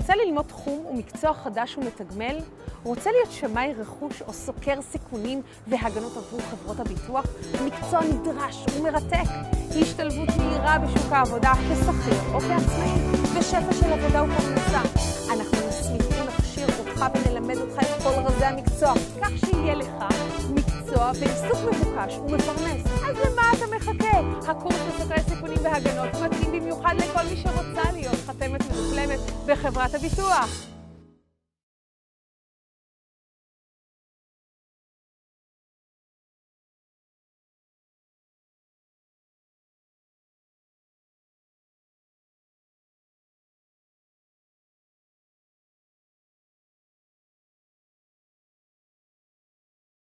רוצה ללמוד תחום ומקצוע חדש ומתגמל? רוצה להיות שמאי רכוש או סוקר סיכונים והגנות עבור חברות הביטוח? מקצוע נדרש ומרתק. השתלבות מהירה בשוק העבודה כשכיר או כעצמאי, ושפע של עבודה ופרנסה. אנחנו נסמיכים נכשיר אותך ונלמד אותך את כל רזי המקצוע, כך שיהיה לך מקצוע ועיסוק מבוקש ומפרנס. אז למה אתה מחכה? הקורס לסוקרי סיכונים והגנות מתאים במיוחד לכל מי שרוצה בחברת הביטוח.